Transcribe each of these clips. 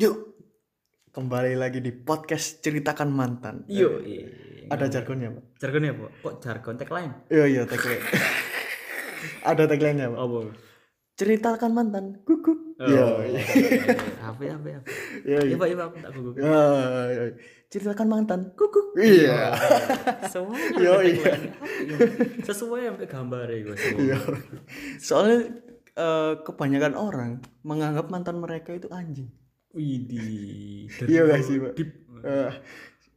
Yuk, kembali lagi di podcast ceritakan mantan. Yo, Eh, ada jargonnya pak? jargonnya apa? Kok jargon tagline? Iya iya tagline. ada tagline-nya pak. Apa? Ceritakan mantan. Kuku. Oh, Iya. Apa apa apa? Iya iya. Iya, Pak, iya, Pak, aku tak gugup. Ah, iya. Ceritakan mantan. Kuku. Iya. Ada iya. tagline. Sesuai sampai gambar ya. Iya. Soalnya eh, kebanyakan orang menganggap mantan mereka itu anjing. Widih. Iya gak sih pak? Deep. Eh,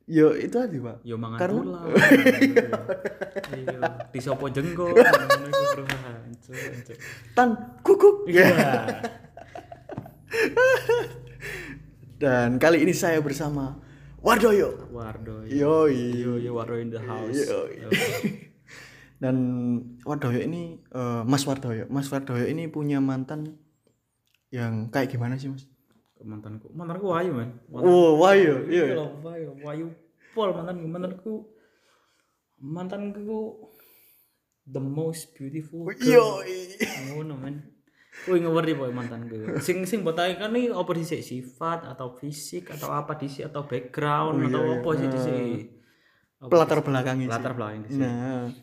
yo itu aja pak. Yo mangan Karena- tulang. Iya. Di sopo jengkol. Ngono iku, bro. Hancur, hancur. Tan kuku. Iya. Dan kali ini saya bersama Wardoyo. Wardo. Yoi. Yo, yo Wardo in the house. Yoi. Dan Wardoyo ini eh, Mas Wardoyo. Mas Wardoyo ini punya mantan yang kayak gimana sih mas? Mantanku. Mantanku Wayu man Oh, Wayu, iya. iya loh Wayu Wayu Pol mantanku. Mantanku mantanku the most beautiful girl. Yoi. ngono man Wih ngerti boy mantanku. Sing sing buat ae kan nih apa dhisik? Sifat atau fisik atau apa dhisik? Atau background atau apa sih dhisik? Apa Latar dhisik? belakang ini. latar belakang dhisik Nah,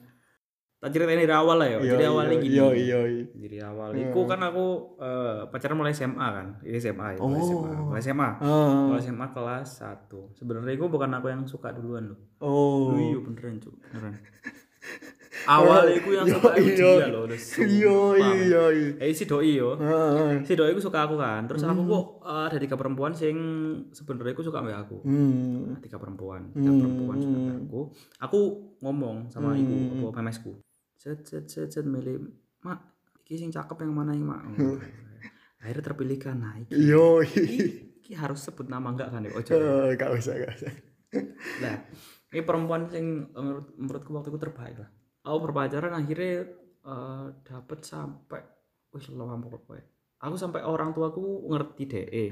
tak ceritain dari awal lah ya jadi awalnya gini. Yo yo. jadi awal. Iku kan aku eh, pacaran mulai SMA kan. Ini SMA ya mulai SMA mulai SMA Ah. Mulai SMA kelas 1 Sebenarnya gue bukan aku yang suka duluan loh. Oh. Iya beneran cuk. Beneran. Awalnya gue yang suka dia loh. Udah Yo yo yo. Eh si doi yo. Ah, Si doi gue suka aku kan. Terus aku Hmm. kok eh, ada tiga perempuan sing sebenarnya gue suka sama aku. Hmm. Tiga perempuan. Tiga perempuan suka sama aku. Aku ngomong sama Hmm. ibu Apa pemesku Set set set set milih Mak Iki sing cakep yang mana yang mak Akhirnya terpilihkan Nah iki Yo. Iki harus sebut nama enggak kan ya Ojo Eh, Gak usah gak usah. Nah, ini perempuan yang menurut menurutku waktu itu terbaik lah. Aku berpacaran akhirnya eh, dapet sampai wis lama pokoknya. Aku sampai orang tuaku ngerti DE.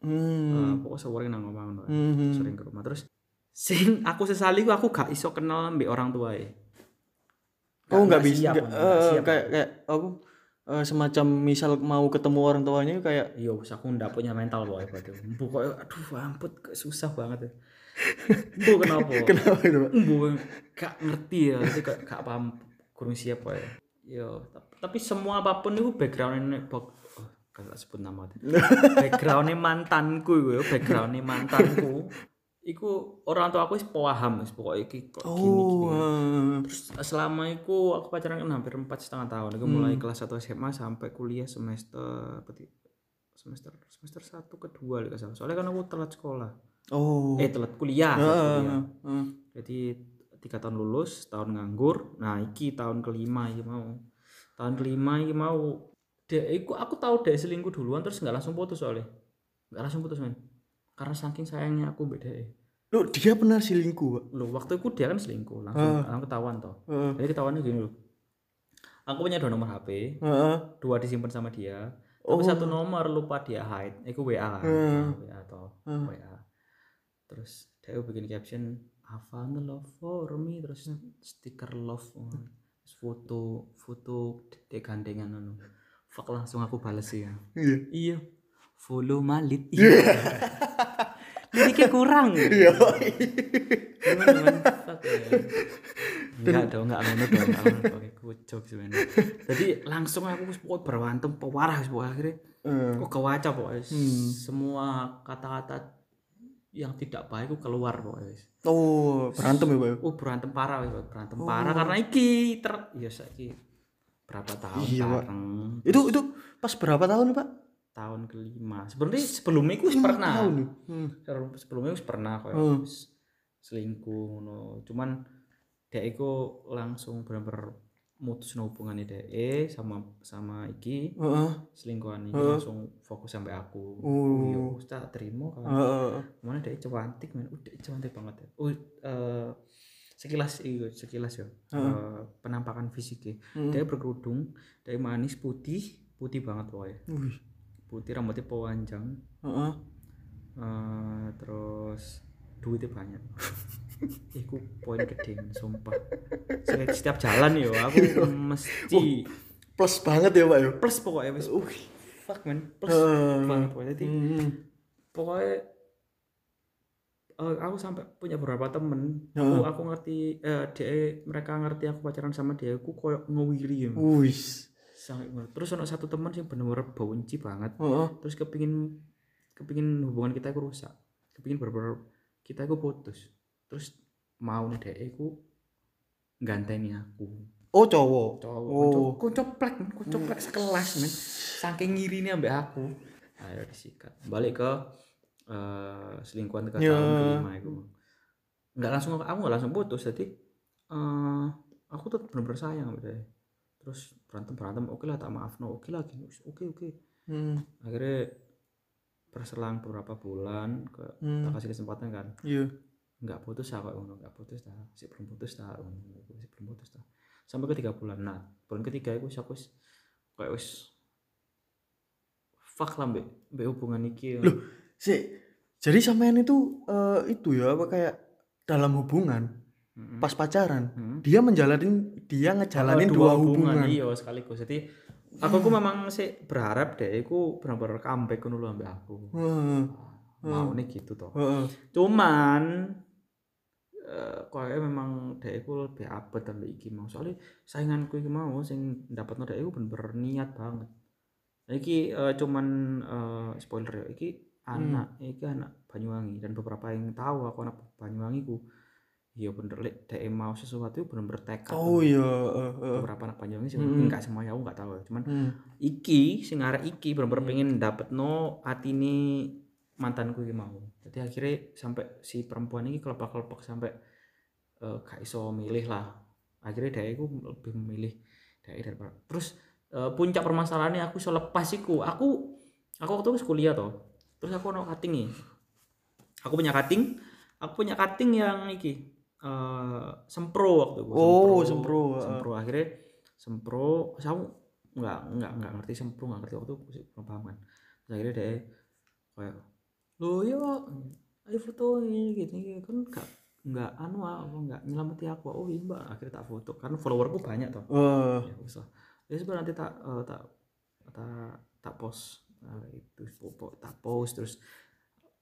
Hmm. Eh, pokoknya sering nang ngomong Hmm. sering ke rumah terus sing aku sesali ku aku gak iso kenal mbek orang tua Oh nggak bisa siap, siap. kayak kayak aku eh, semacam misal mau ketemu orang tuanya kayak Iya, wis aku ndak punya mental boy berarti. Pokoknya aduh ampun susah banget ya. Bu kenapa? kenapa itu pak? Bu gak ngerti ya, itu gak, gak paham kurang siapa ya. Yo, tap- tapi semua apa pun itu backgroundnya bak oh, gak sebut nama tuh. backgroundnya mantanku ya, backgroundnya mantanku. Iku orang tua aku wis paham wis pokoknya iki kok gini gini. Oh, eh, Terus selama itu aku pacaran kan hampir empat setengah tahun. Aku mulai kelas 1 SMA sampai kuliah semester berarti semester semester satu kedua lah salah. Soalnya kan aku telat sekolah. oh, Eh telat kuliah. telat eh, kuliah. eh, Jadi tiga tahun lulus, tahun nganggur. Nah iki tahun kelima iki mau. Tahun kelima iki mau. Dek, aku, aku tahu dek selingkuh duluan terus nggak langsung putus soalnya. Nggak langsung putus men. Karena saking sayangnya aku mbak dek. Loh, dia pernah selingkuh? Loh waktu itu dia kan selingkuh langsung, langsung ketahuan toh. Eh, Jadi ketahuannya gini loh. Aku punya dua nomor HP, eh, dua disimpan sama dia. Tapi satu nomor lupa dia hide. Iku WA kan. Hmm. WA atau Hmm. WA. Terus dia bikin caption the love for me terus stiker love. Terus foto foto dia gandengan anu. Fuck langsung aku bales ya. iya. Iya. Follow Malit. Iya. Liriknya kurang. Iya. Ya. Enggak dong, enggak ngono dong. Enggak ngono. Kucuk sebenarnya. Jadi langsung aku wis pokoknya berantem pewarah wis pokoknya akhirnya Eh, kok kewaca pokoknya semua kata-kata yang tidak baik ku keluar pokoknya wis. Oh, berantem ya pak? Oh berantem parah wis, berantem parah karena iki ter ya saiki berapa tahun Iya, Pak. bareng Itu itu pas berapa tahun pak? Tahun kelima. Sebenarnya sebelumnya wis pernah. Tahun nih. Hmm. Sebelum- sebelumnya wis pernah kok Hmm. selingkuh ngono. Cuman dek iku langsung bener-bener mutus hubungannya dek sama sama iki Heeh. selingkuhan ini langsung fokus sampai aku. Iya, wis tak terima kan. Heeh. Mana dek cantik men, udah cantik banget ya. Oh, eh, sekilas iya, sekilas ya. Eh, penampakan fisiknya. Dia berkerudung, dia manis putih, putih banget pokoknya. Wih. Putih rambutnya panjang, Heeh. Eh, terus duitnya banyak Iku poin gede sumpah Setiap- jalan yo aku mesti Plus banget ya pak ya? plus pokoknya wis Uh. fuck man plus Eh. banget pokoknya jadi Hmm. pokoknya eh, aku sampai punya beberapa temen aku Heeh. aku ngerti eh dia mereka ngerti aku pacaran sama dia aku koyo ngewiri ya Wis. Terus ada satu teman sih bener-bener benci banget. Heeh. terus kepingin kepingin hubungan kita itu rusak. Kepingin bener-bener kita itu putus. Terus mau nih dia aku ganteni aku. Oh, cowok. cowok. Oh. konco plek men konco plek sekelas men. Saking ngirine ambek aku. Akhirnya disikat. Balik ke eh selingkuhan ke Ya. tahun kelima itu nggak langsung aku nggak langsung putus jadi eh aku tuh bener-bener sayang sama dia terus berantem berantem oke lah tak maaf no oke lah gini oke oke. Hmm. akhirnya berselang beberapa bulan ke Hmm. tak kasih kesempatan kan. Iya. nggak putus aku ngono nggak putus dah. Si belum putus dah ngono si belum putus dah. Sampai ke tiga bulan. Nah bulan ketiga aku wis kayak wis fuck lah mbak mbak hubungan iki. Loh, Si, jadi sampean itu eh, itu ya apa kayak dalam hubungan Mm-mm. pas pacaran Mm. dia menjalanin dia ngejalanin Oh, dua, hubungan. iya sekaligus jadi aku ku memang sih berharap deh aku benar-benar comeback lho ambek aku Heeh. mau nih gitu toh Heeh. cuman eh kayaknya memang dek iku lebih abet ambek iki mau soalnya sainganku iki mau sing dapatno dek iku bener-bener niat banget iki eh, cuman eh, spoiler ya iki anak iki anak Banyuwangi dan beberapa yang tahu aku anak Banyuwangi ku iya bener lek dek mau sesuatu itu bener-bener tekad Oh iya, beberapa anak Banyuwangi sih Mm. enggak semuanya aku enggak tahu ya cuman Hmm. iki sing arek iki bener-bener pengen dapetno atine mantanku iki mau. Jadi akhirnya sampai si perempuan ini kelopak-kelopak sampai eh, gak iso milih lah. Akhirnya dia iku lebih memilih dia daripada. Terus eh, puncak permasalahannya aku iso lepas iku. Aku aku waktu itu kuliah toh. Terus aku ono cutting nih. Aku punya cutting, aku punya cutting yang iki eh sempro waktu itu. Oh, sempro. Sempro akhirnya sempro, aku nggak nggak nggak ngerti sempro nggak ngerti waktu itu belum paham kan. Terus akhirnya dia kayak lo yo ayo foto ini gitu kan nggak nggak anu apa nggak nyelamati aku. Oh iya mbak. Akhirnya tak foto. Karena followerku banyak toh. Wah. ya usah ya sebenarnya nanti tak eh, tak tak tak post. Nah, itu tak post terus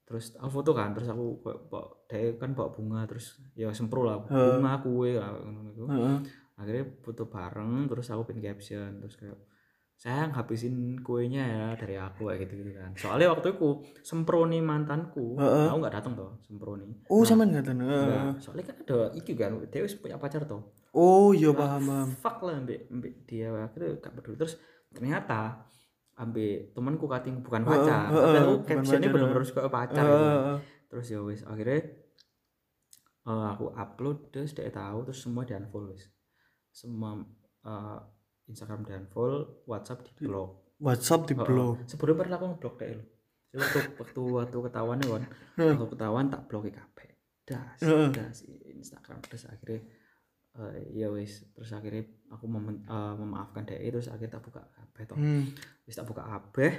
terus aku foto kan terus aku bawa dia kan bawa bunga terus ya sempro lah bunga kue lah gitu Heeh. akhirnya foto bareng terus aku pin caption terus kayak sayang habisin kuenya ya dari aku kayak gitu gitu kan soalnya waktu itu sempro nih mantanku Heeh. aku nggak datang toh sempro nih Oh, Nah, ngaten. Heeh. enggak. soalnya kan ada iki kan dia punya pacar toh Oh, iya paham paham. fuck lah ambek ambek dia akhirnya gak peduli terus ternyata ambek temanku kating bukan pacar heeh, tapi aku captionnya pacar, bener-bener suka pacar gitu. Heeh. terus ya wis akhirnya eh, aku upload terus dia tahu terus semua di unfollow wis. Semua eh, Instagram di unfollow WhatsApp di blok WhatsApp di blog. sebelum pernah aku ngeblok deh lo waktu waktu waktu ketahuan ya kan waktu ketahuan tak blok kabeh. Das das Instagram. Terus akhirnya eh, ya wis terus akhirnya aku mem- eh, memaafkan dia terus akhirnya tak buka kabeh toh Hmm. wis tak buka kabeh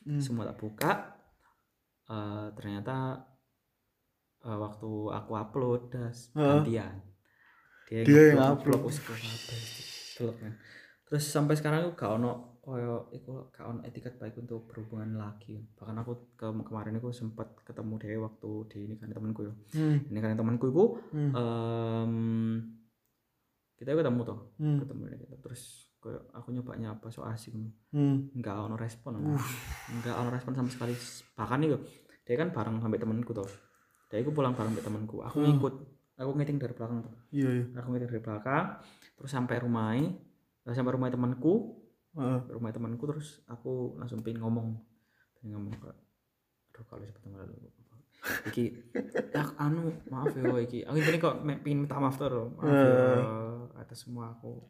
Hmm. semua tak buka eh, ternyata eh, waktu aku upload das Heeh. gantian dia, Dia yang upload. kan terus sampai sekarang aku gak ono koyo iku gak ono etiket baik untuk berhubungan lagi bahkan aku ke kemarin aku sempat ketemu dia waktu di ini kan temanku yo Hmm. ini kan temanku itu Hmm. em, kita ketemu tuh Hmm. ketemu ini gitu. terus kayak aku nyoba nyapa so asik Hmm. nggak ono respon nggak ono respon sama sekali bahkan nih dia kan bareng sampai temanku tuh dia itu pulang bareng sampai temanku aku Hmm. ngikut aku ngiting dari belakang tuh Iya, iya. aku ngiting dari belakang terus sampai rumahnya eh, sampai rumah temanku. Sampai rumah temanku terus aku langsung pengen ngomong pengen ngomong kayak aduh kalau sebut nama lu iki ya anu maaf ya iki aku ini kok pengen minta maaf tuh maaf ya atas semua aku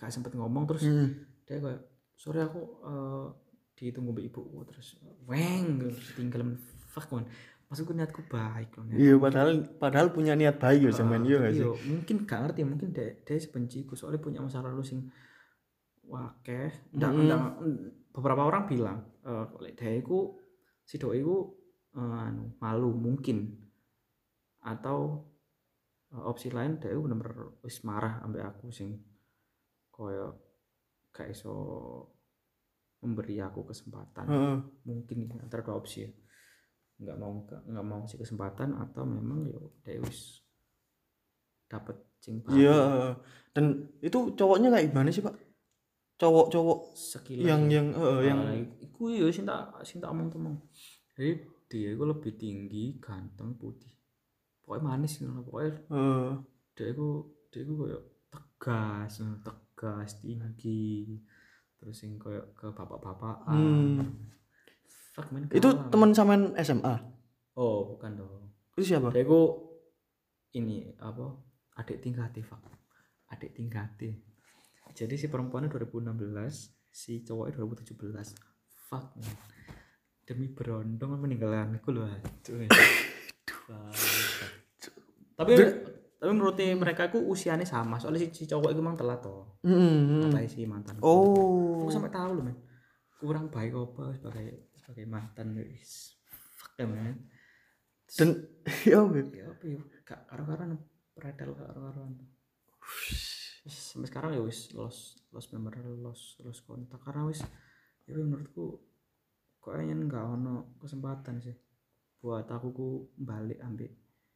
gak sempet ngomong terus Hmm. dia kayak sore aku eh, ditunggu ibuku terus weng terus tinggal fuck man maksudku niatku baik loh niat. Iya, padahal padahal punya niat baik ya sampean iya gak sih? iya, mungkin gak ngerti mungkin dia dia sebenciku soalnya punya masa lalu sing wakeh ndak Mm-mm. ndak beberapa orang bilang eh lek dia iku si doi iku eh, anu malu mungkin atau opsi lain dia bener-bener wis marah ambek aku sing koyo gak iso memberi aku kesempatan Heeh. mungkin antara dua opsi ya nggak mau nggak mau kasih kesempatan atau memang yo dia wis dapat cing Iya. Dan itu cowoknya kayak gimana sih, Pak? Cowok-cowok sekilas yang ya. yang eh, yang Nah, iku yo sing tak sing tak omong omong jadi dia itu lebih tinggi ganteng putih pokoknya manis gitu pokoknya eh, dia itu dia itu kayak tegas tegas tinggi. Terus yang kayak ke bapak-bapakan. Hmm. fuck man itu teman sampean SMA. oh bukan dong. Itu siapa? dia itu ini apa? Adik tingkatnya fuck adik tingkatnya jadi si perempuannya 2016 si cowoknya 2017 fuck man. demi berondong meninggalanku loh aduh Tapi tapi menurut mereka ku usianya sama soalnya si, si cowok itu memang telat toh Hmm. katanya si mantan. Oh. aku sampai tahu loh men. Kurang baik apa sebagai sebagai mantan guys fuck ya men. Dan ya weh. ya apa ya gak karo-karoan predel karo-karoan. Wis, sampai sekarang ya wis los los member los los kontak. Karena wis ya menurutku kayaknya nggak ono kesempatan sih buat aku ku balik ambil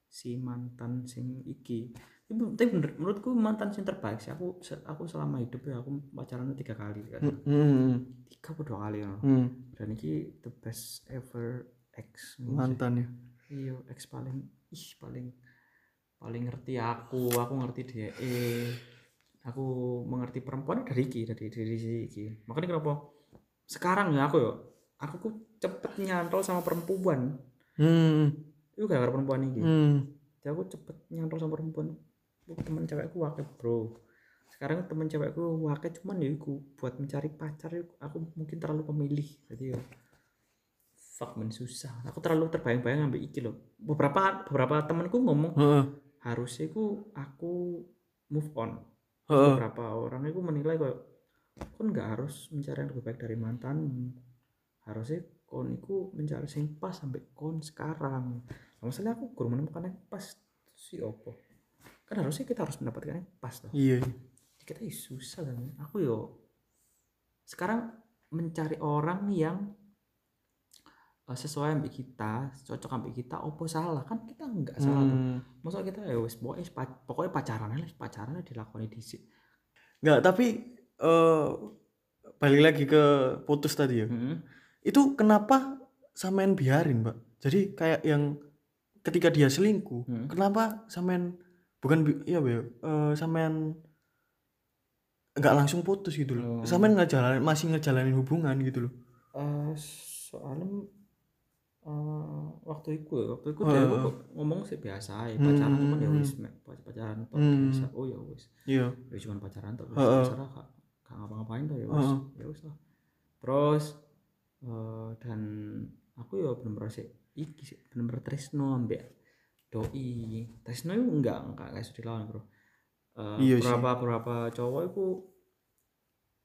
si mantan sing iki tapi bener menurutku mantan sing terbaik sih aku aku selama hidup ya aku pacaran tiga kali kan Hmm. tiga atau dua kali ya Hmm. dan iki the best ever ex Mantan ya. iya ex paling ih paling paling ngerti aku aku ngerti dia eh aku mengerti perempuan dari Iki dari dari si Iki makanya kenapa sekarang ya aku yo aku ku cepet nyantol sama perempuan Hmm. Itu gara-gara perempuan ini Hmm. jadi aku cepet nyantol sama perempuan. Aku temen cewekku wakil bro. Sekarang temen cewekku wakil cuman ya aku buat mencari pacar aku mungkin terlalu pemilih. Jadi ya fuck men susah. Aku terlalu terbayang-bayang ambil iki loh beberapa beberapa temanku ngomong Heeh. harusnya ku aku move on. Heeh. beberapa orang itu menilai kok kon nggak harus mencari yang lebih baik dari mantanmu. Harusnya kon itu mencari yang pas sampai kon sekarang masalahnya aku kurang menemukan yang pas si opo kan harusnya kita harus mendapatkan yang pas loh Iya. kita ya susah kan aku yo sekarang mencari orang yang eh, sesuai ambil kita cocok ambil kita opo salah kan kita nggak salah tuh Hmm. masa kita ya wes pokoknya pokoknya pacaran aja pacaran dilakoni di Enggak, tapi eh balik lagi ke putus tadi ya. Itu kenapa sampean biarin, Mbak? Jadi kayak yang ketika dia selingkuh, Hmm. kenapa sampean bukan iya, Mbak, ya, eh sampean nggak langsung putus gitu loh. Oh. Sampean ngejalanin masih ngejalanin hubungan gitu loh. Eh, soalnya eh, waktu itu waktu itu Oh, dia kok ngomong sih biasa ya pacaran Hmm, cuman ya hmm, wis me- pacaran tok Hmm. biasa oh ya wis Iya. ya cuma pacaran tok biasa lah gak, gak ngapa-ngapain tuh ya wis oh. ya wis lah terus eh, dan aku ya bener-bener sih iki sih bener-bener tresno ambek doi tresno itu enggak enggak kayak sudah lawan bro Eh, Iya sih. beberapa beberapa cowok itu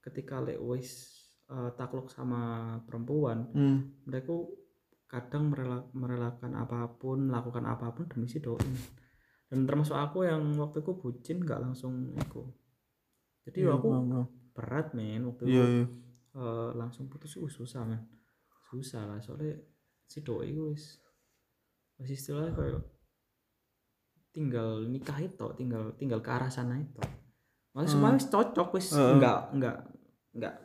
ketika lek wis eh, takluk sama perempuan Hmm. mereka kadang merela- merelakan apa pun melakukan apa pun demi si doi dan termasuk aku yang waktu itu bucin nggak langsung itu jadi Iya, aku paham. berat men waktu Iya, itu iya. eh, langsung putus itu susah men susah lah soalnya si doi wis wis istilahnya kayak tinggal nikah itu tinggal tinggal ke arah sana itu malah Hmm. semua wis cocok wis Heeh. enggak enggak enggak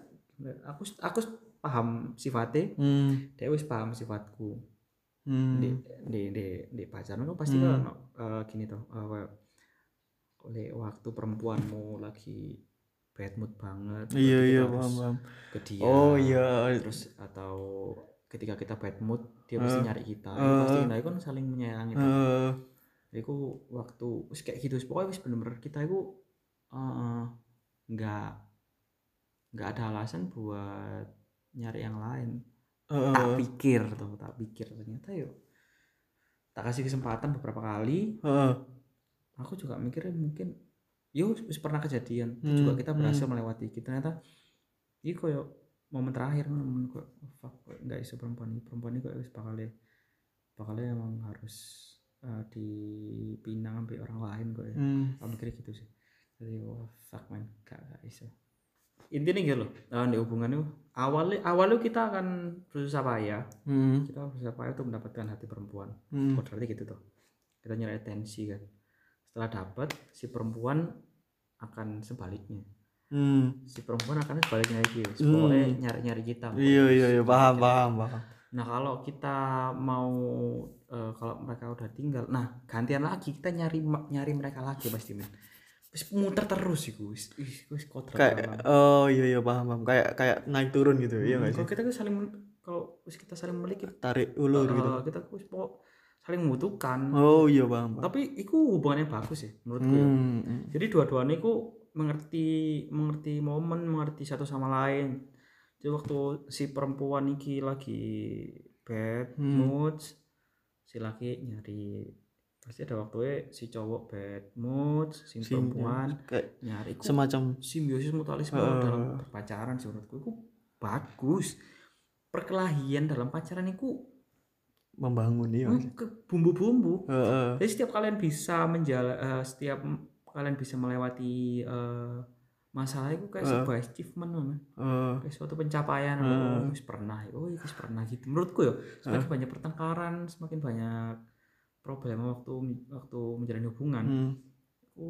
aku aku paham sifatnya Hmm. dia wis paham sifatku Hmm. di di di di pacaran kan pasti Hmm. kan eh, gini toh eh, kayak oleh waktu perempuanmu lagi bad mood banget Iya, iya, paham, paham. ke dia Oh, iya. terus atau ketika kita bad mood dia pasti Eh, nyari kita. Eh, pasti nah itu kan saling menyayangi toh. Eh, Iku waktu wis kayak gitu pokoknya wis bener-bener kita itu eh, nggak nggak ada alasan buat nyari yang lain. Eh, tak pikir tuh tak pikir. Ternyata yuk tak kasih kesempatan beberapa kali. Eh, aku juga mikirnya mungkin yo pernah kejadian. Hmm, juga kita berhasil hmm. melewati. Gitu ternyata ini koyo momen terakhir momen kok oh, fuck kok nggak bisa perempuan ini. Perempuan ini kok wis bakal bakalnya emang harus eh, dipinang sampai orang lain kok ya. Hmm. aku mikirnya gitu sih. Jadi wah fuck man gak, gak bisa intinya gitu loh eh, di hubungan itu awalnya awalnya kita akan berusaha payah. Hmm. kita berusaha payah untuk mendapatkan hati perempuan. Hmm. Oh, berarti gitu tuh. Kita nyari atensi kan. Setelah dapat si perempuan akan sebaliknya Hmm. si perempuan akan sebaliknya lagi wis. Hmm. nyari nyari kita iya iya iya paham paham paham nah kalau kita mau eh, kalau mereka udah tinggal nah gantian lagi kita nyari nyari mereka lagi pasti men wis muter terus sih wis kodrat kayak oh iya iya paham paham kayak kayak naik turun gitu iya nggak sih kalau kita tuh saling kalau wis kita saling memiliki tarik ulur gitu eh, kita wis pokok saling membutuhkan oh iya paham paham tapi itu hubungannya bagus ya menurutku ya. hmm. hmm. jadi dua-duanya itu mengerti mengerti momen mengerti satu sama lain jadi waktu si perempuan iki lagi bad Hmm. mood si laki nyari pasti ada waktunya si cowok bad mood si Si- perempuan kayak nyari iku semacam simbiosis mutualisme Heeh. dalam berpacaran sih menurutku itu bagus perkelahian dalam pacaran itu membangun ke bumbu-bumbu Heeh. jadi setiap kalian bisa menjala eh, setiap kalian bisa melewati eh, masalah itu kayak Eh. sebuah achievement man. Heeh. kayak suatu pencapaian oh wis pernah oh wis pernah gitu menurutku ya semakin banyak pertengkaran semakin banyak problem waktu waktu menjalin hubungan Hmm. itu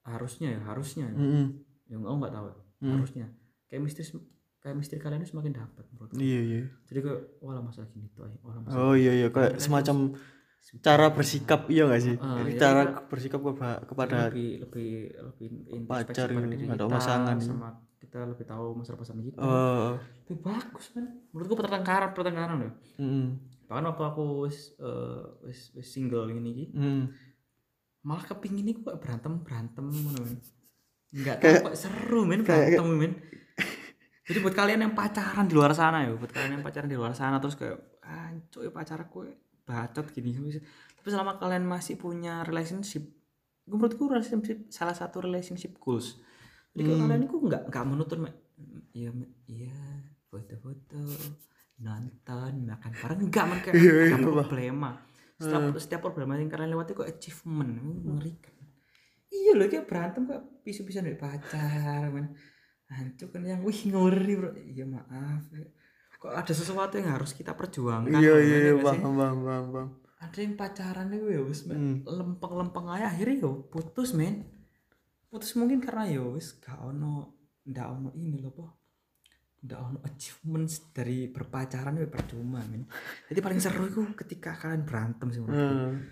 harusnya ya harusnya ya, Hmm. ya nggak nggak tahu. Hmm. harusnya kayak misteri kayak misteri kalian itu semakin dapat menurutku iya iya jadi kayak wah masalah gini tuh masalah oh iya iya kayak semacam cara bersikap iya nggak sih? Ah, iya, cara kita- bersikap keba- kepada lebih lebih lebih pacar gitu, kita, pasangan. sama kita lebih tahu masa pasangan kita. Eh lebih bagus kan menurutku pertengkaran pertengkaran ya hmm. bahkan waktu aku wis eh, wis, wis single ini iki, Hmm. malah kepingin ini kok berantem berantem ngono men. Nggak tahu kok seru men berantem men. Jadi buat kalian yang pacaran di luar sana ya buat kalian yang pacaran di luar sana terus kayak anco ya pacar aku bacot gini tapi selama kalian masih punya relationship gue menurutku relationship salah satu relationship goals. Jadi kalau kalian itu nggak nggak menuntut Mek. iya iya foto-foto nonton makan bareng. Enggak man kayak ada problema. Setiap setiap problema yang kalian lewati kok achievement. Mengerikan iya loh kayak berantem kok pisu-pisan dari pacar man hancur kan yang wih ngeri bro. Iya maaf kok ada sesuatu yang harus kita perjuangkan iya iya iya paham paham paham ada yang pacaran itu ya wis men. Hmm. lempeng-lempeng aja akhirnya yo putus men. Putus mungkin karena yo wis gak ono ndak ono ini loh po. Ndak ono achievements dari berpacaran itu percuma men. Jadi paling seru itu ketika kalian berantem sih menurutku. Hmm.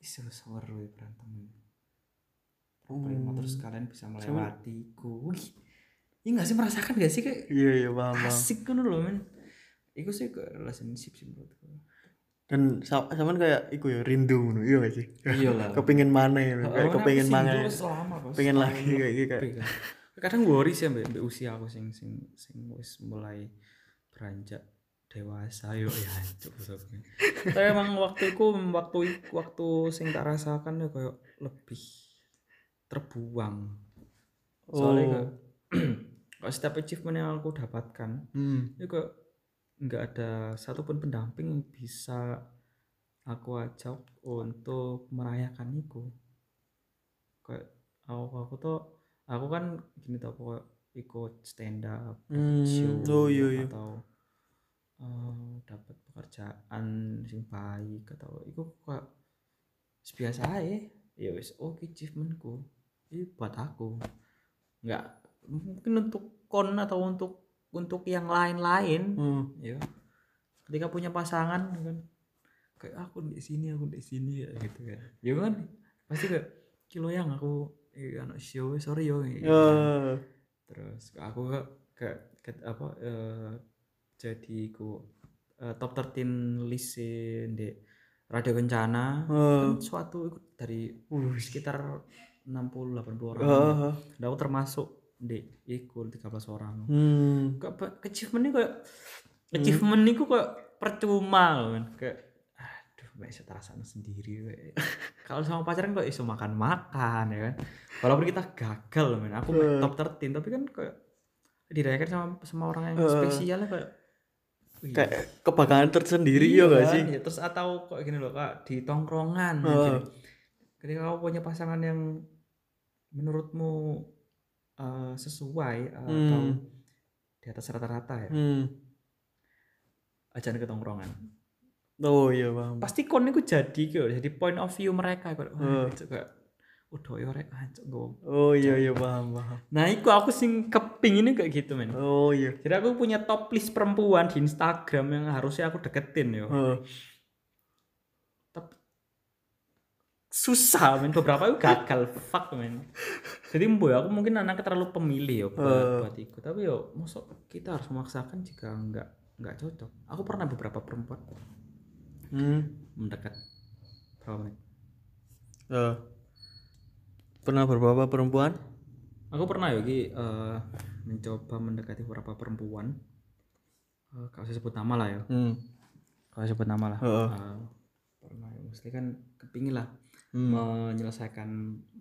Ih, seru seru ya berantem. Problema terus kalian bisa melewati ku ini gak sih merasakan gak sih kayak iya iya paham asik kan loh men itu sih ke relationship sih menurutku dan sa- sama kayak iku ya rindu ngono iya gak sih Iyalah. kepingin mana ya kayak kepingin mana selama pengen lagi kayak gitu kayak Iya. kadang worry sih mbak mbak usia aku sing sing sing wis mulai beranjak dewasa yo ya hancur tapi emang waktu itu waktu waktu sing tak rasakan ya kayak lebih terbuang soalnya Oh. kayak setiap achievement yang aku dapatkan hmm. itu kayak nggak ada satupun pendamping yang bisa aku ajak untuk merayakan itu. Kayak aku aku tuh aku kan gini tau aku ikut stand up Hmm, show oh iya iya. atau eh, dapat pekerjaan sing baik atau itu kayak biasa aja ya wis oke achievementku. Ini buat aku. Nggak mungkin untuk kon atau untuk untuk yang lain-lain hmm. ya ketika punya pasangan kan kayak aku di sini aku di sini ya gitu kan ya kan pasti kayak kilo yang aku eh, anak show sorry yo gitu. Ya. terus aku kayak kayak kayak apa eh, jadi ku eh, top 13 list di radio kencana kan suatu dari Uh. sekitar 60 80 orang Ah. dan aku termasuk di ikut 13 orang. Hmm. Kok apa- achievement ini kayak achievement ini kayak percuma loh men. Kayak aduh gak bisa terasa sendiri kalau sama pacaran kok iso makan makan ya kan? Walaupun kita gagal loh men. Aku main top 13 tapi kan kayak dirayakan sama sama orang yang spesial kayak wih, kayak kebanggaan tersendiri ya gak sih? Ya, terus atau kok gini loh kak di tongkrongan gini. ketika kamu punya pasangan yang menurutmu eh, sesuai atau Hmm. di atas rata-rata ya Hmm. aja ke tongkrongan Oh iya paham. pasti kon itu jadi gitu jadi point of view mereka kok itu kayak udah ya rek nggo." Oh iya iya paham paham. nah itu aku sing keping ini kayak gitu men Oh iya. jadi aku punya top list perempuan di Instagram yang harusnya aku deketin yo Heeh. tapi susah men beberapa itu gagal fuck men jadi boy aku mungkin anaknya terlalu pemilih ya buat, Eh. buat ikut tapi yo masuk kita harus memaksakan jika nggak nggak cocok aku pernah beberapa perempuan Hmm. mendekat berapa menit Eh. Pernah beberapa perempuan? aku pernah ya Ki, eh, mencoba mendekati beberapa perempuan Eh, gak usah sebut nama lah ya Hmm. usah sebut nama lah Heeh. Eh, pernah ya mesti kan kepingin lah Hmm. menyelesaikan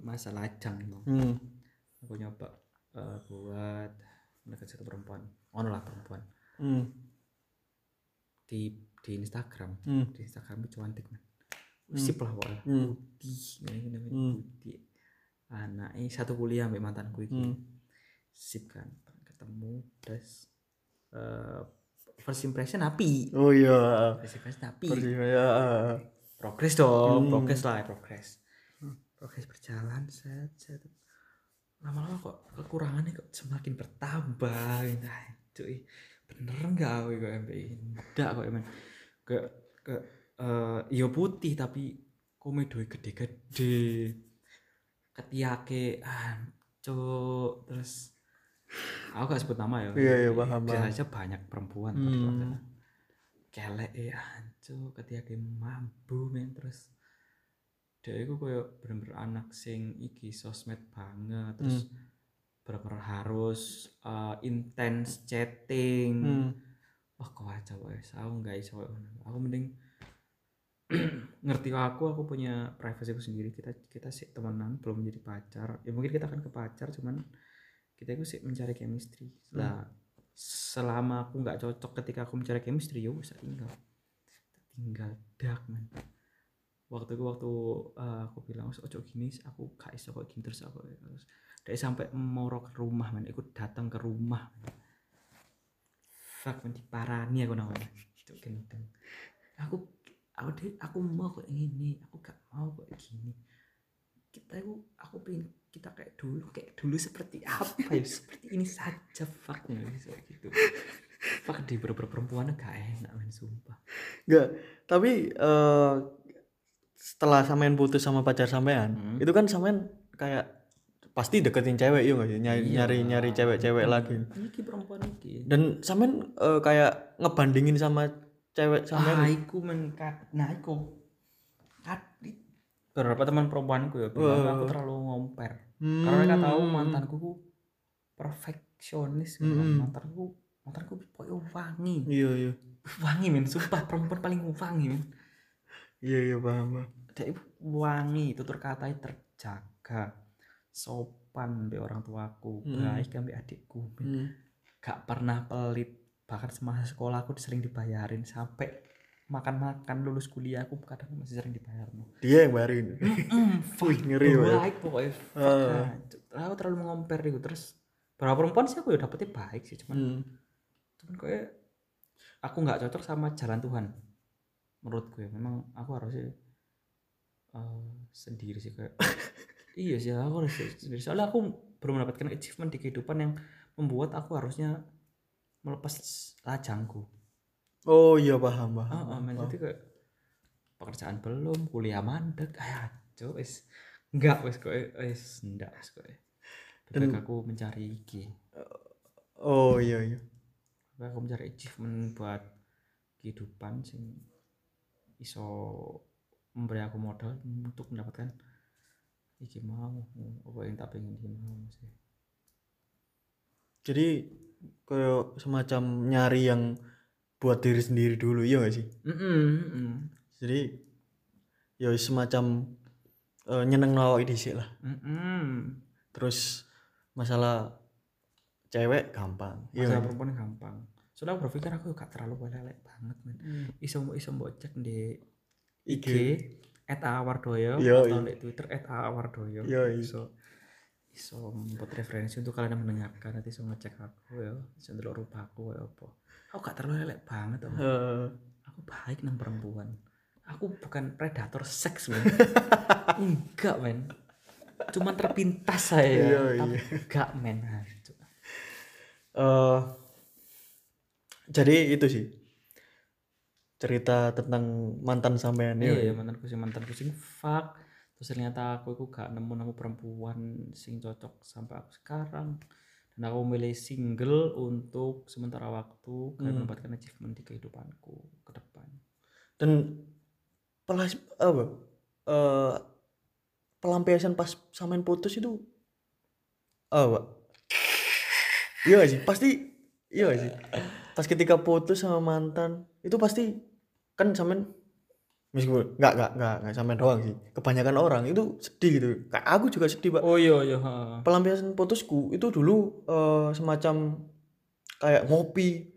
masa lajang emang. Hmm. aku nyoba eh, buat mendekati satu perempuan ono lah perempuan Hmm. di di Instagram Hmm. di Instagram itu cantik man sip lah pokoknya Hmm. putih ini namanya Hmm. putih anaknya satu kuliah sampai mantanku itu Hmm. sip kan ketemu terus eh first impression api Oh iya. first impression api Pergi ya. Progres dong Hmm. progres lah progres. Progres berjalan set set. Lama-lama kok kekurangannya kok semakin bertambah nah cuy. Bener nggak aku kok MPI enggak kok emang ke ke eh iya putih tapi komedo gede-gede. Ketiake ancuk terus aku gak sebut nama ya. Iya, iya, paham, aja banyak perempuan Hmm. kelek ya ancuk ketiake mampu men terus dia itu koyo bener-bener anak sing iki sosmed banget terus Hmm. bener-bener harus uh, intens chatting. Hmm. wah kok aja wes aku nggak iso aku mending ngerti aku aku punya privacy aku sendiri. Kita kita sih temenan belum menjadi pacar. Ya mungkin kita akan ke pacar cuman kita itu sih mencari chemistry. Lah selama aku nggak cocok ketika aku mencari chemistry ya bisa tinggal tinggal dak man. Waktu itu waktu uh, aku bilang ojo gini aku gak iso kok gini terus aku. Terus dia sampai moro ke rumah man. Ikut datang ke rumah man. fuck man diparani aku namanya. Itu gendeng aku aku deh aku mau kok ini aku gak mau kok gini. Kita itu aku pengen kita kayak dulu kayak dulu seperti apa ya? Seperti ini saja fuck nggak bisa gitu fuck di beberapa perempuan gak enak men sumpah Enggak, tapi eh setelah sampean putus sama pacar sampean, Hmm. itu kan sampean kayak pasti deketin cewek iya nggak sih? Nyari Iya. nyari nyari cewek-cewek Hmm. lagi. iki perempuan iki Dan sampean eh, kayak ngebandingin sama cewek ah sampean. iku men kat- nah iku beberapa teman perempuanku ya bilang aku terlalu ngomper Hmm. karena mereka tahu mantanku ku perfeksionis. Hmm. mantanku mantanku pokoknya wangi Iya iya. wangi men sumpah perempuan paling wangi men Iya iya paham. dia itu wangi tutur katanya terjaga sopan be orang tuaku Hmm. baik ambil adikku men. Hmm. gak pernah pelit bahkan semasa sekolah aku sering dibayarin sampai makan-makan lulus kuliah aku kadang masih sering dibayar Dia yang bayarin. Wih, ngeri baik pokoknya fuck, hancur. aku terlalu mengomper itu terus beberapa perempuan sih aku ya dapetnya baik sih cuman Hmm. Cuman kayak aku nggak cocok sama jalan Tuhan menurut gue memang aku harusnya eh, sendiri sih kayak iya sih aku harus sendiri soalnya aku belum mendapatkan achievement di kehidupan yang membuat aku harusnya melepas lajangku Oh iya paham paham. ah ah, men, paham. jadi kayak pekerjaan belum kuliah mandek kayak aja wis enggak wis kok wis enggak wis kok dan aku mencari iki Oh iya iya. Aku mencari achievement buat kehidupan sing iso memberi aku modal untuk mendapatkan iki mau apa yang tak pengen iki mau sih Jadi kayak semacam nyari yang buat diri sendiri dulu iya gak sih? mm Jadi ya semacam eh, nyeneng nawak dhisik lah. Terus masalah cewek gampang. Iya. masalah perempuan gampang soalnya aku berpikir aku gak terlalu lelek banget men. Iso iso mbok cek di IG at awardoyo atau di Twitter at awardoyo iso iso membuat referensi untuk kalian yang mendengarkan nanti iso ngecek aku ya iso ndelok rupaku ya apa. Aku gak terlalu elek banget om. Eh, aku baik nang perempuan. Aku bukan predator seks men. Enggak men. Cuman terpintas saya Iya, tapi enggak men. Aduh. eh, jadi itu sih cerita tentang mantan sampean ya. iya mantanku sing mantanku sing fuck terus ternyata aku itu gak nemu nemu perempuan sing cocok sampai aku sekarang dan aku milih single untuk sementara waktu karena mendapatkan achievement di kehidupanku ke depan Dan pelas apa? eh pelampiasan pas sampean putus itu apa? Iya sih? Pasti iya gak sih? Pas ketika putus sama mantan itu pasti kan sampean meskipun nggak nggak nggak nggak sampean doang sih. Kebanyakan orang itu sedih gitu. Kayak aku juga sedih, Pak. oh iya iya ha. pelampiasan putusku itu dulu eh, semacam kayak ngopi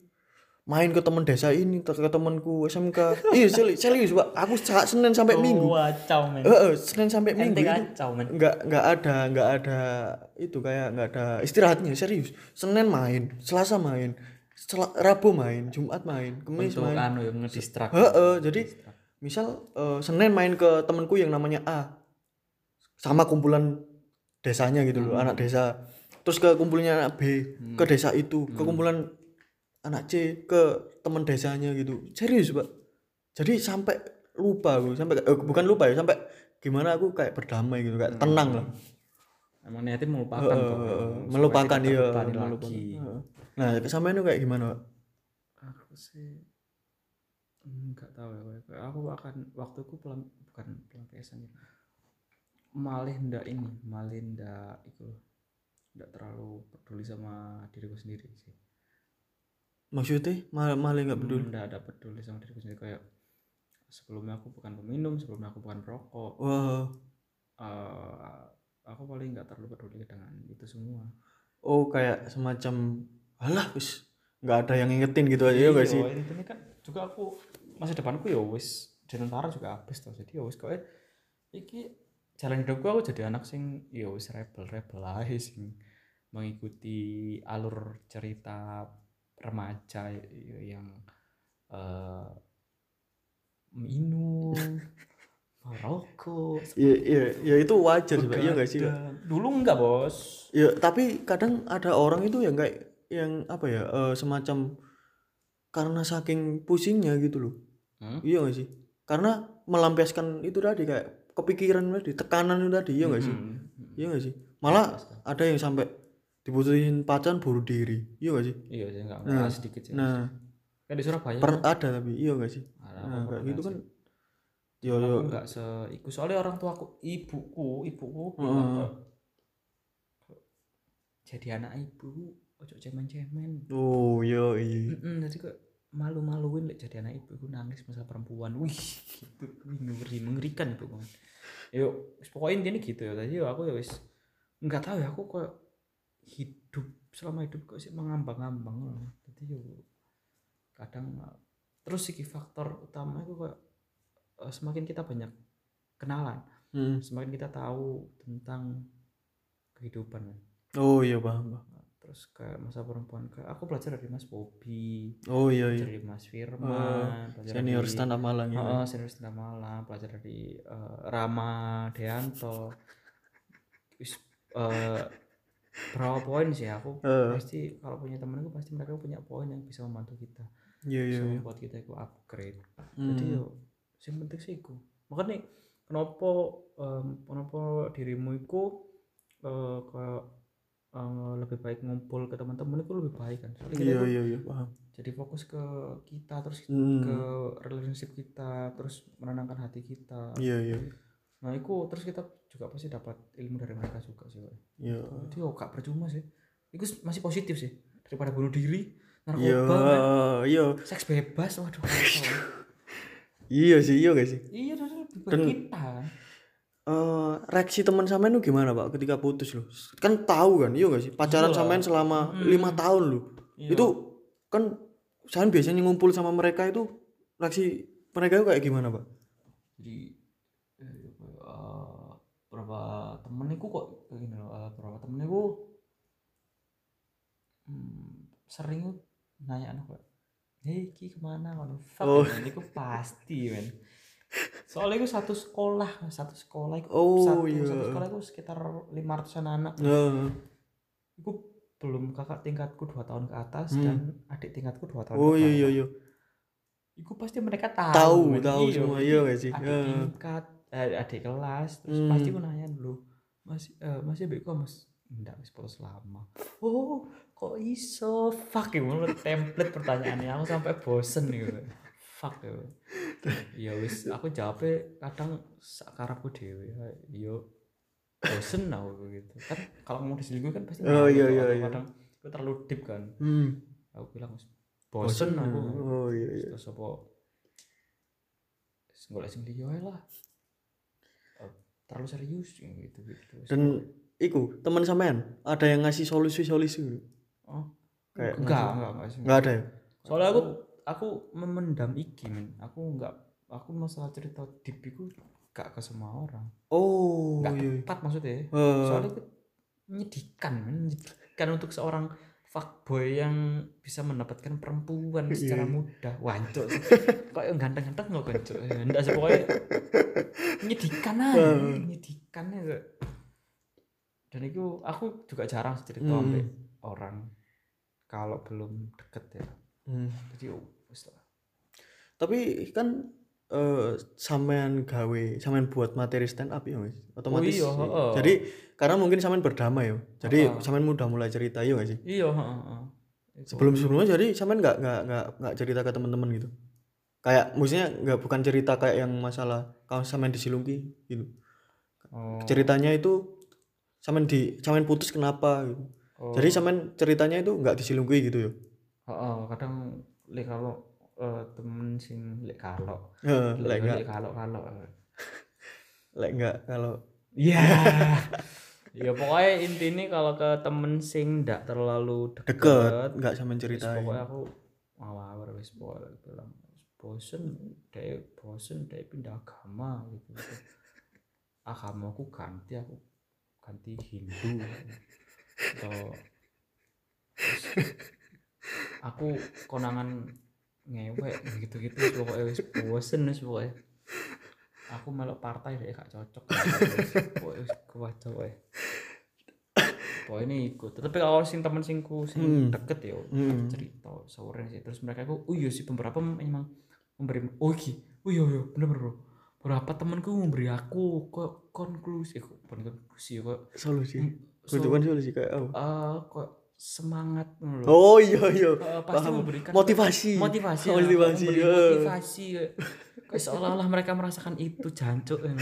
main ke temen desa ini ke ke temanku SMK iya serius, serius pak. Aku saat Senin sampai Minggu. kacau men. Eh eh, Senin sampai Minggu ente kacau men. nggak nggak ada nggak ada itu kayak nggak ada istirahatnya serius. Senin main Selasa main Sel- Rabu main Jumat main untuk main. anu yang ngedistrak Heeh, jadi misal eh, Senin main ke temanku yang namanya A. Sama kumpulan desanya gitu loh, anak desa. Terus ke kumpulnya anak B, ke desa itu, ke kumpulan anak C ke teman desanya gitu. Serius, Pak. Jadi sampai lupa aku, sampai eh, bukan lupa ya, sampai gimana aku kayak berdamai gitu, kayak tenang lah. emang niatnya melupakan kok Eh, Supaya melupakan terbebani melupakan. Nah, kesamaan itu kayak gimana, Pak? aku sih nggak tahu ya aku akan waktuku pelam bukan pelampiasan ya malih ndak ini malih ndak itu ndak terlalu peduli sama diriku sendiri sih Maksudnya malah malah nggak peduli. Ndak ada peduli sama diriku sendiri kayak sebelumnya aku bukan peminum sebelumnya aku bukan perokok Wah. Eh, aku paling nggak terlalu peduli dengan itu semua Oh, kayak semacam alah wis nggak ada yang ngingetin gitu aja ya gak sih? Intinya kan juga aku masa depanku ya wis di tentara juga habis tuh jadi ya wis kok iki jalan hidupku aku jadi anak sing ya wis rebel rebel aja sing mengikuti alur cerita remaja yang eh minum merokok Iya iya ya itu wajar sih. Iya gak sih? Pak? dulu enggak bos Ya, tapi kadang ada orang itu yang kayak yang apa ya eh, semacam karena saking pusingnya gitu loh. Hmm? Iya gak sih? Karena melampiaskan itu tadi kayak kepikiran tadi, tekanan itu tadi, iya gak sih? Hmm. Iya gak sih? Malah ada yang sampai diputusin pacaran bunuh diri. Iya gak sih? iya sih enggak enggak sedikit sih Nah, kan di Surabaya per ada tapi iya gak sih? Ada, Nah, gitu sih. kan yo yo aku nggak seiku soalnya orang tuaku ibuku ibuku bilang kok, jadi anak ibu ojo cemen-cemen oh yo iya. Mm-mm, jadi kok malu-maluin lek jadi anak ibu aku nangis masalah perempuan wih gitu ngeri mengerikan ibu kan yuk pokoknya intinya gitu ya tadi aku ya wis nggak tahu ya aku kok hidup selama hidup kok sih mengambang-ambang loh. jadi yo kadang terus sih faktor utama itu kok eh, semakin kita banyak kenalan Hmm. semakin kita tahu tentang kehidupan kan. Oh iya paham, paham. terus kayak masa perempuan kayak aku belajar dari Mas Bobby Oh iya iya. dari Mas Firman belajar Senior stand up Malang ya. Heeh, senior stand up Malang belajar dari eh, Rama Deanto eh, berapa poin sih aku Eh. pasti kalau punya temen aku pasti mereka punya poin yang bisa membantu kita Iya iya. bisa iya. membuat kita itu upgrade Hmm. jadi yo yang penting sih iku makanya kenapa em, kenapa dirimu itu eh, kayak eh, lebih baik ngumpul ke teman-teman itu lebih baik kan Soalnya Iya iya iya paham. jadi fokus ke kita terus Hmm. ke relationship kita terus menenangkan hati kita Iya iya. nah itu terus kita juga pasti dapat ilmu dari mereka juga sih. Iya. jadi yo gak percuma sih itu masih positif sih daripada bunuh diri Iya narkoba kan. iya. seks bebas waduh. Iya sih iya gak sih? iya dan kita Eh reaksi teman sampean itu gimana pak ketika putus loh? Kan tahu kan, iya gak sih? Pacaran Iya. sampean selama lima tahun loh. Iya. Itu kan saya biasanya ngumpul sama mereka itu reaksi mereka itu kayak gimana pak? jadi beberapa temenku kok kayak gini loh eh, beberapa temenku hmm, sering nanya aku hei ki ke mana ngono fuck Oh. men, iku pasti men soalnya itu satu sekolah satu sekolah itu Oh, satu, iya. satu sekolah itu sekitar 500an anak Heeh. itu belum kakak tingkatku dua tahun ke atas Hmm. dan adik tingkatku dua tahun oh ke iya iya iya Iku pasti mereka tahu. tahu tahu Iya, semua iya gak sih Adik tingkat, eh, adik kelas, terus Hmm. pasti aku nanya dulu, masih eh, masih beko mas, enggak wis putus lama. Oh, kok iso? Fuck ya, template pertanyaannya aku sampai bosen gitu. Fuck ya. Ya wis, aku jawabnya kadang sakarapku dewe. Yo bosen aku gitu. Kan kalau mau diselingkuh kan pasti Oh, iya, iya, aku iya. kadang itu terlalu deep kan. hmm. Aku bilang bosen aku. oh iya iya terus apa sing liya ae lah Eh, terlalu serius ya, gitu gitu. Dan iku teman sampean ada yang ngasih solusi solusi oh kayak enggak ngasih- enggak enggak sih. Nggak ada ya? Soalnya aku aku memendam iki men. Aku enggak aku masalah cerita deep itu gak ke semua orang. Oh enggak iya tepat maksudnya. Eh, soalnya itu menyedihkan men. Menyedihkan untuk seorang fuckboy yang bisa mendapatkan perempuan Iya. secara mudah. Wancuk kok yang ganteng-ganteng nggak kan cuk? Enggak sih pokoknya menyedihkan aja menyedihkan aja dan itu aku juga jarang cerita Hmm. orang kalau belum deket ya. Hmm. jadi oh, tapi kan eh sampean gawe sampean buat materi stand up ya Mas otomatis iya, heeh. jadi karena mungkin sampean berdamai ya jadi Heeh. sampean udah mulai cerita ya gak sih iya heeh, heeh. Itu. sebelum sebelumnya jadi sampean nggak nggak nggak nggak cerita ke teman-teman gitu kayak maksudnya nggak bukan cerita kayak yang masalah kalau sampean disilungi gitu Oh, ceritanya itu sampean di sampean putus kenapa gitu oh. jadi sampean ceritanya itu nggak disilungi gitu ya Heeh, kadang kalau eh, temen sing lek kalau Heeh, lek lek kalau kalau lek nggak kalau Iya. ya pokoknya intinya kalau ke temen sing ndak terlalu deket, deket nggak sampean wis ceritain. pokoknya aku ngawur wis pokoknya bilang bosen deh bosen deh pindah agama gitu, gitu. agama aku ganti aku ganti Hindu. Atau aku konangan ngewek gitu-gitu wis pokoknya wis bosen wis pokoknya. Aku melok partai deh gak cocok. Pokoknya wis kewaca wae pokoknya ini ikut. Tapi kalau sing temen singku sing Hmm. deket ya Hmm. cerita sore sih. Terus mereka aku oh iya sih beberapa memang memberi oh iki. Oh iya iya bener bener bro. Beberapa temanku memberi aku kok konklusi? Kok konklusi kok solusi. So, Kutukan solusi kayak apa? Eh, kok semangat lho. oh iya iya Eh, pasti paham. memberikan motivasi motivasi Oh, ya, motivasi memberi ya. motivasi kayak kayak seolah-olah mereka merasakan itu jancuk ya.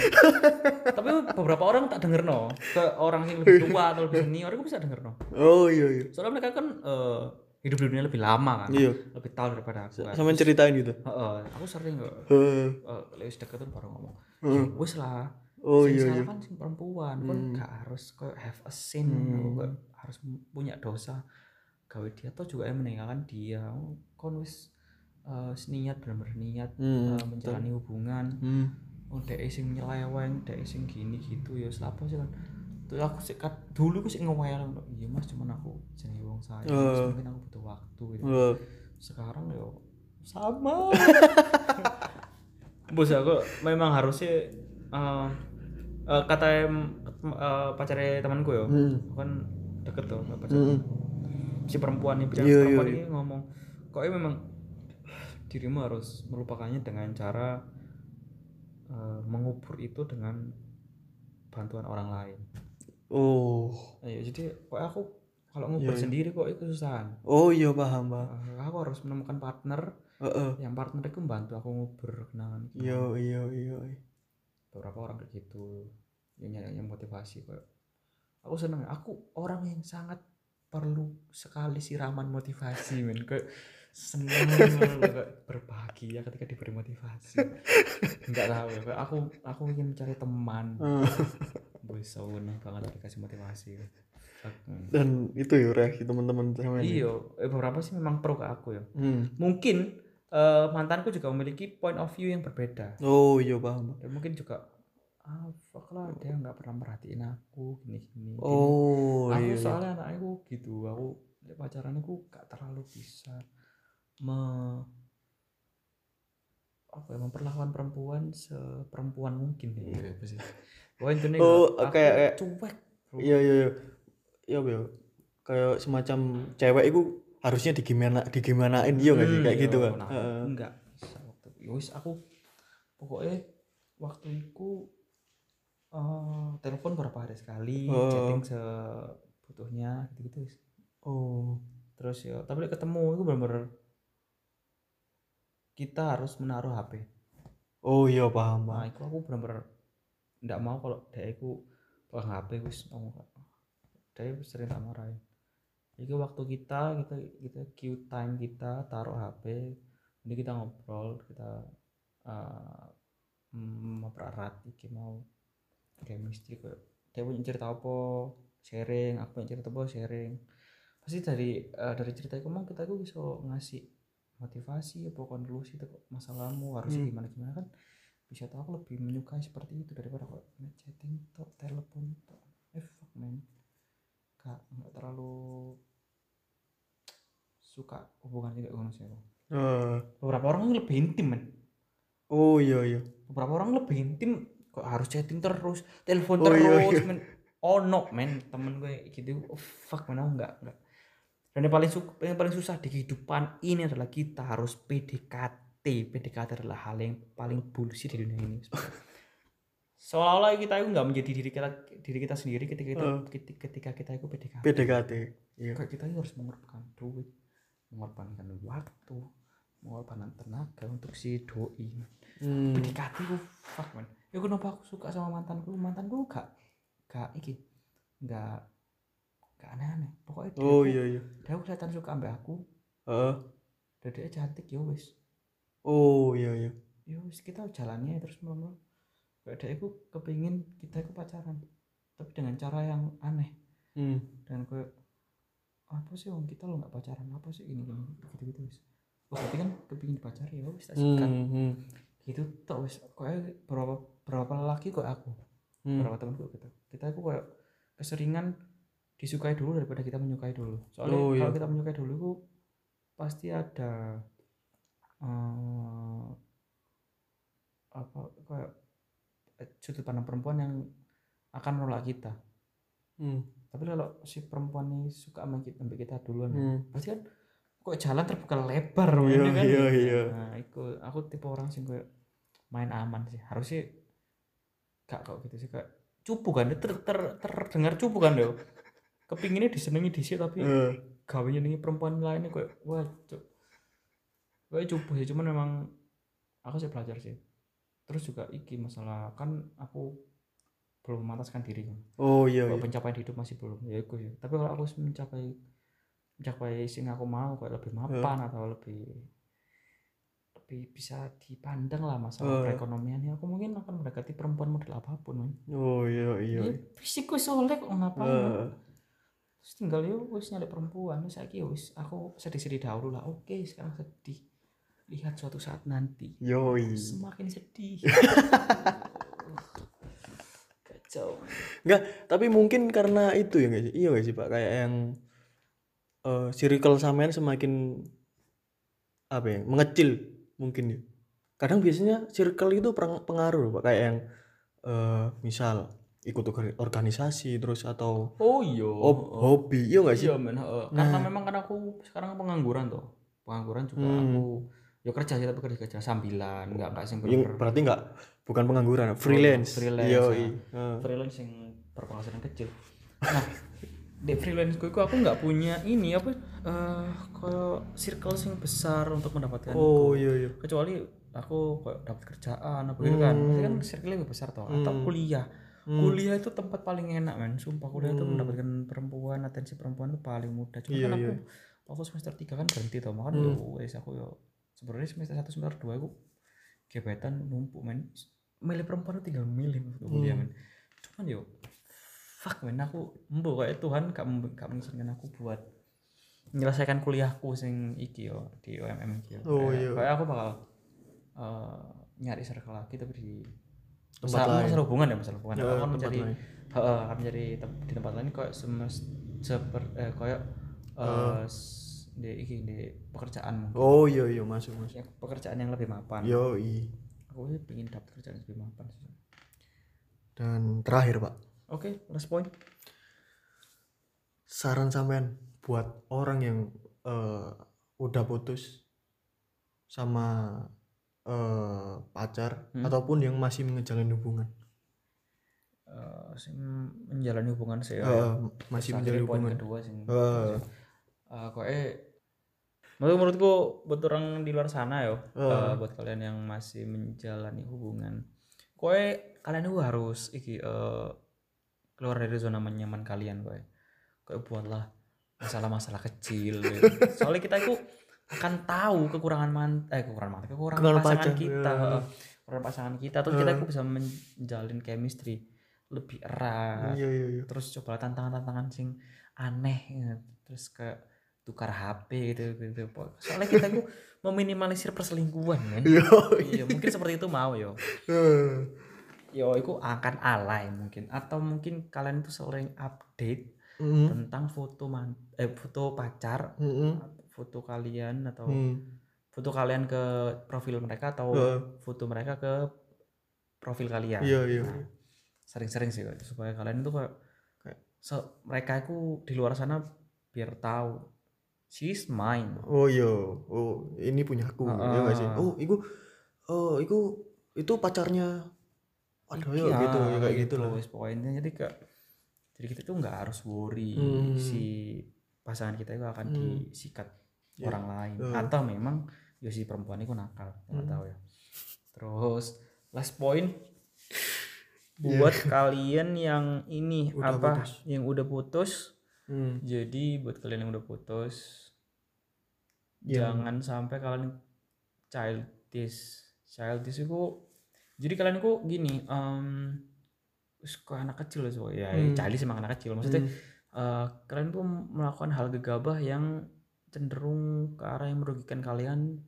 tapi beberapa orang tak denger no ke orang yang lebih tua atau lebih senior aku bisa denger no oh iya iya soalnya mereka kan eh, hidup di dunia lebih lama kan iya lebih tahu daripada aku kan. ceritain gitu Heeh, aku sering kok Heeh. eh lewis deket tuh baru ngomong Heeh. "Ya wis lah oh iya salah iya kan perempuan kan Hmm. gak harus kayak have a sin Hmm. gak harus punya dosa gawe dia atau juga yang meninggalkan dia kon wis eh, niat bener-bener niat Hmm, eh, menjalani hubungan hmm. oh dek sing nyeleweng dek sing gini gitu ya selapo sih kan terus aku sih kat- dulu aku sih ngewel iya mas cuman aku jenenge wong saya Eh. mungkin aku butuh waktu gitu Wah. sekarang yo sama bos aku memang harusnya eh, eh, kata eh, pacarnya temanku yo Hmm. kan deket tuh sama pacar. Hmm. si perempuan ini bilang Iya, perempuan iya, ini ngomong kok memang dirimu harus melupakannya dengan cara eh, mengubur itu dengan bantuan orang lain. Oh. Ayo, jadi kok aku kalau ngubur Iya, iya. sendiri kok itu kesusahan. Oh iya paham paham Eh, aku harus menemukan partner. Heeh. yang partner itu membantu aku ngubur kenangan iya iya iya beberapa orang kayak gitu yang nyari motivasi kok aku seneng. Aku orang yang sangat perlu sekali siraman motivasi men. Kayak seneng kayak berbahagia ketika diberi motivasi. Nggak tahu ya aku aku ingin mencari teman. Eh, bisa seneng banget dikasih motivasi. Dan itu ya reaksi teman-teman sama ini. Iya eh, beberapa sih memang pro ke aku ya. Hmm. mungkin eh, mantanku juga memiliki point of view yang berbeda. Oh iya paham. Dan mungkin juga ah fuck lah dia nggak pernah merhatiin aku gini gini oh aku iya iya. soalnya anak aku gitu aku pacaran aku gak terlalu bisa me apa ya memperlakukan perempuan seperempuan mungkin ya. Apa sih? Pokoknya intinya Oh, aku kayak- cuek iya iya iya. Iya iya kayak semacam cewek itu harusnya digimana digimanain iya nggak sih? Hmm, kayak gitu iya, kan nah, Heeh. enggak bisa waktu ya wis aku pokoknya waktu itu eh telepon berapa hari sekali? Oh. chatting sebutuhnya gitu gitu wis oh. Terus ya tapi ketemu itu bener-bener kita harus menaruh HP oh iya paham nah itu aku bener-bener nggak mau kalau dia aku pegang HP wis mau nggak dia sering tak marahin. Jadi waktu kita kita kita queue time kita taruh HP ini kita ngobrol kita uh, mempererat iki mau chemistry kayak dia punya cerita apa? Sharing aku punya cerita apa? Sharing. Pasti dari eh, dari cerita itu mau kita itu bisa ngasih motivasi apa konklusi itu masalahmu harusnya Hmm. gimana gimana kan? Bisa tahu aku lebih menyukai seperti itu daripada kok chatting tok telepon tok. Eh fuck man. Gak nggak terlalu suka hubungan juga ngono sih aku. Eh, beberapa orang lebih intim man. Oh iya iya. Beberapa orang lebih intim kok harus chatting terus? Telepon Oh, terus iya, iya. men. Oh no men. Temen gue gitu. Oh, fuck man aku enggak enggak dan yang paling yang paling susah di kehidupan ini adalah kita harus PDKT PDKT adalah hal yang paling bullshit di dunia ini. Seolah-olah kita itu nggak menjadi diri kita diri kita sendiri ketika kita Eh. ketika, ketika kita itu PDKT PDKT iya. Kita itu harus mengorbankan duit mengorbankan waktu mengorbankan tenaga untuk si doi hmm. PDKT ku? Fuck man. Ya kenapa aku suka sama mantanku? Mantanku gak gak iki gak gak aneh-aneh. Pokoknya dia, oh aku- iya iya. dia aku kelihatan suka ambek aku. Heeh. dan dia cantik ya wis. Oh iya iya. Ya wis kita jalannya terus mulu kayak dia aku kepingin kita itu pacaran tapi dengan cara yang aneh. Hmm. dan kayak apa sih om kita lo nggak pacaran? Apa sih gini gini? Gitu gitu wis. Oh berarti kan kepingin dipacari ya wis tak sikat Hmm, hmm. Gitu tok wis kayak berapa berapa lelaki kok aku Hmm. beberapa temanku gitu kita itu kayak keseringan disukai dulu daripada kita menyukai dulu soalnya Oh, iya. kalau kita menyukai dulu itu pasti ada eh, apa kayak eh, sudut pandang perempuan yang akan menolak kita Hmm. tapi kalau si perempuan ini suka sama kita, sama kita duluan Hmm. pasti kan kok jalan terbuka lebar Iya, kan? iya, iya. nah itu aku tipe orang sih kayak main aman sih. Harusnya gak kok gitu sih kayak cupu kan ter, ter, terdengar cupu kan deh kepinginnya disenengi di sini tapi Eh, gawe nyenengi perempuan lainnya kayak wah cuk. Kayak cupu sih cuman memang aku sih belajar sih. Terus juga iki masalah kan aku belum memantaskan diri kan oh iya iya. pencapaian hidup masih belum ya itu sih. Tapi kalau aku mencapai mencapai sing aku mau kayak lebih mapan atau lebih lebih bisa dipandang lah masalah Eh. perekonomiannya aku mungkin akan mendekati perempuan model apa pun man. oh iya iya. Ya fisikku soleh kok ngapain man. Eh, terus tinggal yo wis nyari perempuan. Saya kira wis aku sedih-sedih dahulu lah. Oke sekarang sedih. Lihat suatu saat nanti. Yoi. Semakin sedih. Kacau. Enggak, tapi mungkin karena itu ya sih? Iya nggak sih Pak? Kayak yang eh circle sampean semakin apa ya? Mengecil mungkin ya. Kadang biasanya circle itu pengaruh Pak. Kayak yang eh misal ikut orga- organisasi terus atau oh iya hob- hobi, iya nggak sih? Iya men, heeh. karena memang kan aku sekarang pengangguran tuh. Pengangguran juga Hmm. aku ya kerja sih tapi kerja kerja sambilan, enggak enggak sing bener berarti nggak bukan pengangguran, freelance. freelance, Yoi. ya. Heeh. freelance yang berpenghasilan kecil. Nah, di freelance ku aku enggak punya ini apa eh kayak circle sing besar untuk mendapatkan Oh iya iya. kecuali aku kayak dapat kerjaan apa gitu kan. Pasti kan circle lebih besar toh atau kuliah. Kuliah itu tempat paling enak men, sumpah kuliah itu mendapatkan perempuan, atensi perempuan itu paling mudah. Cuma Iya, kan aku iya. waktu semester 3 kan berhenti toh, makanya yo wes aku yo sebenarnya semester 1 semester 2 aku gebetan numpuk men. Milih perempuan itu tinggal milih waktu kuliah men. Cuman yo fuck men aku embo kayak Tuhan gak gak mengizinkan aku buat menyelesaikan kuliahku sing iki yo di UMM iki yo. Oh, Kayak- iya. Kayak aku bakal eh, nyari circle lagi tapi di Tempat masalah, lain. masalah hubungan ya masalah hubungan Ya, aku kan mencari. Heeh, akan mencari tem- di tempat lain kok semes seper eh kayak eh s- di iki di pekerjaan oh iya iya masuk masuk ya, pekerjaan yang lebih mapan yo i aku sih pengen dapat kerjaan yang lebih mapan sih. dan terakhir pak oke last point saran sampean buat orang yang eh, udah putus sama eh, pacar Hmm? ataupun yang masih menjalin hubungan sing menjalani hubungan sih ya. Eh, masih poin hubungan kedua sih Eh. Eh, kok eh menurut menurutku buat orang di luar sana yo Eh. eh, buat kalian yang masih menjalani hubungan kok kalian itu harus iki eh, keluar dari zona nyaman kalian kok kok buatlah masalah-masalah kecil gitu. soalnya kita itu akan tahu kekurangan man eh kekurangan mantan kekurangan Kekurangan pasangan pacar, kita ya. kekurangan pasangan kita. Terus kita itu bisa menjalin chemistry lebih erat. Iya iya iya. Terus coba tantangan-tantangan sing aneh ya. terus kayak tukar HP gitu gitu soalnya kita itu meminimalisir perselingkuhan men. Iya, iya mungkin seperti itu mau yo yo itu akan alay mungkin. Atau mungkin kalian itu sering update mm, tentang foto man eh foto pacar mm, mm, foto kalian atau mm. foto kalian ke profil mereka atau Heeh. foto mereka ke profil kalian. Iya iya. Nah, sering-sering sih Kak, supaya kalian itu kayak kayak so, mereka itu di luar sana biar tahu she's mine. Oh iya. Oh ini punya aku. Ya nggak sih? Oh iku oh iku itu pacarnya aduh ya gitu ya kayak gitu lah wis pokoknya jadi kayak jadi kita tuh nggak harus worry Hmm. si pasangan kita itu akan Hmm. disikat Ya. orang lain Eh. atau memang ya si perempuan itu nakal nggak Hmm. tahu ya terus last point Iya. buat kalian yang ini Udah apa putus. yang udah putus Hmm. jadi buat kalian yang udah putus Yang- jangan sampai kalian childish childish itu jadi kalian itu gini wis kok anak kecil so ya Hmm. childish emang anak kecil. Maksudnya Hmm. eh, kalian tuh melakukan hal gegabah yang cenderung ke arah yang merugikan kalian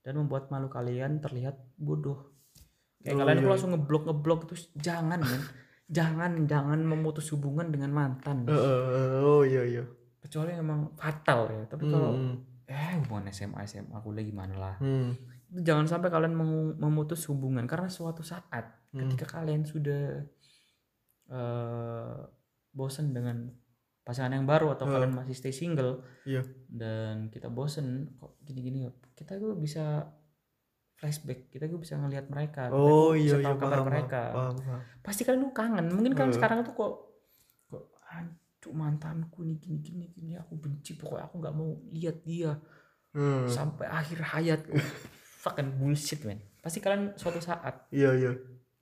dan membuat malu kalian terlihat bodoh. Kayak Oh, kalian tuh iya. langsung ngeblok ngeblok terus jangan men. Jangan jangan memutus hubungan dengan mantan. Eh, oh iya iya. Kecuali emang fatal ya. Tapi kalau Hmm, eh hubungan SMA SMA kuliah gimana lah. Hmm, jangan sampai kalian memutus hubungan karena suatu saat Hmm. ketika kalian sudah eh bosan dengan pasangan yang baru atau Hmm. kalian masih stay single iya dan kita bosen kok gini-gini kita tuh bisa flashback kita tuh bisa ngelihat mereka kita oh iya bisa iya tahu kabar paham mereka paham, paham. pasti kalian tuh kangen mungkin kan Hmm. sekarang tuh kok kok ancuk mantanku nih gini gini gini aku benci pokoknya aku nggak mau lihat dia Hmm, sampai akhir hayatku fucking bullshit man pasti kalian suatu saat iya iya.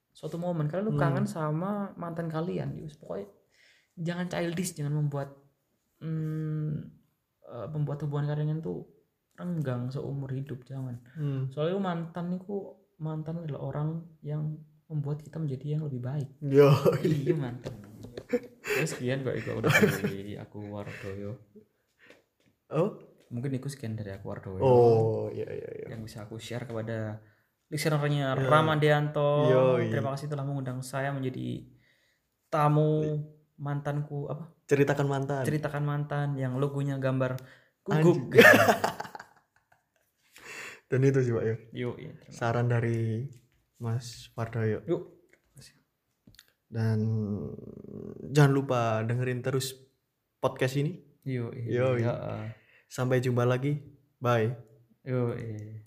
suatu momen kalian tuh Hmm. kangen sama mantan kalian Yus. pokoknya jangan childish jangan membuat hmm, eh, membuat hubungan kalian tuh renggang seumur hidup jangan. Hmm. soalnya mantan itu mantan adalah orang yang membuat kita menjadi yang lebih baik. Yo, iya mantan. Terus sekian kok itu udah dari aku Wardoyo oh, mungkin itu sekian dari aku Wardoyo oh, iya iya iya. yang bisa aku share kepada listenernya Ya. Ramadeanto. Yoi. Terima kasih telah mengundang saya menjadi tamu mantanku apa? Ceritakan mantan. Ceritakan mantan yang logonya gambar guguk. Dan itu sih Pak ya. Yuk, iya. Saran dari Mas Wardoyo. Yuk. Dan jangan lupa dengerin terus podcast ini. Yuk, Yoi. iya. Sampai jumpa lagi. Bye. Yuk, iya.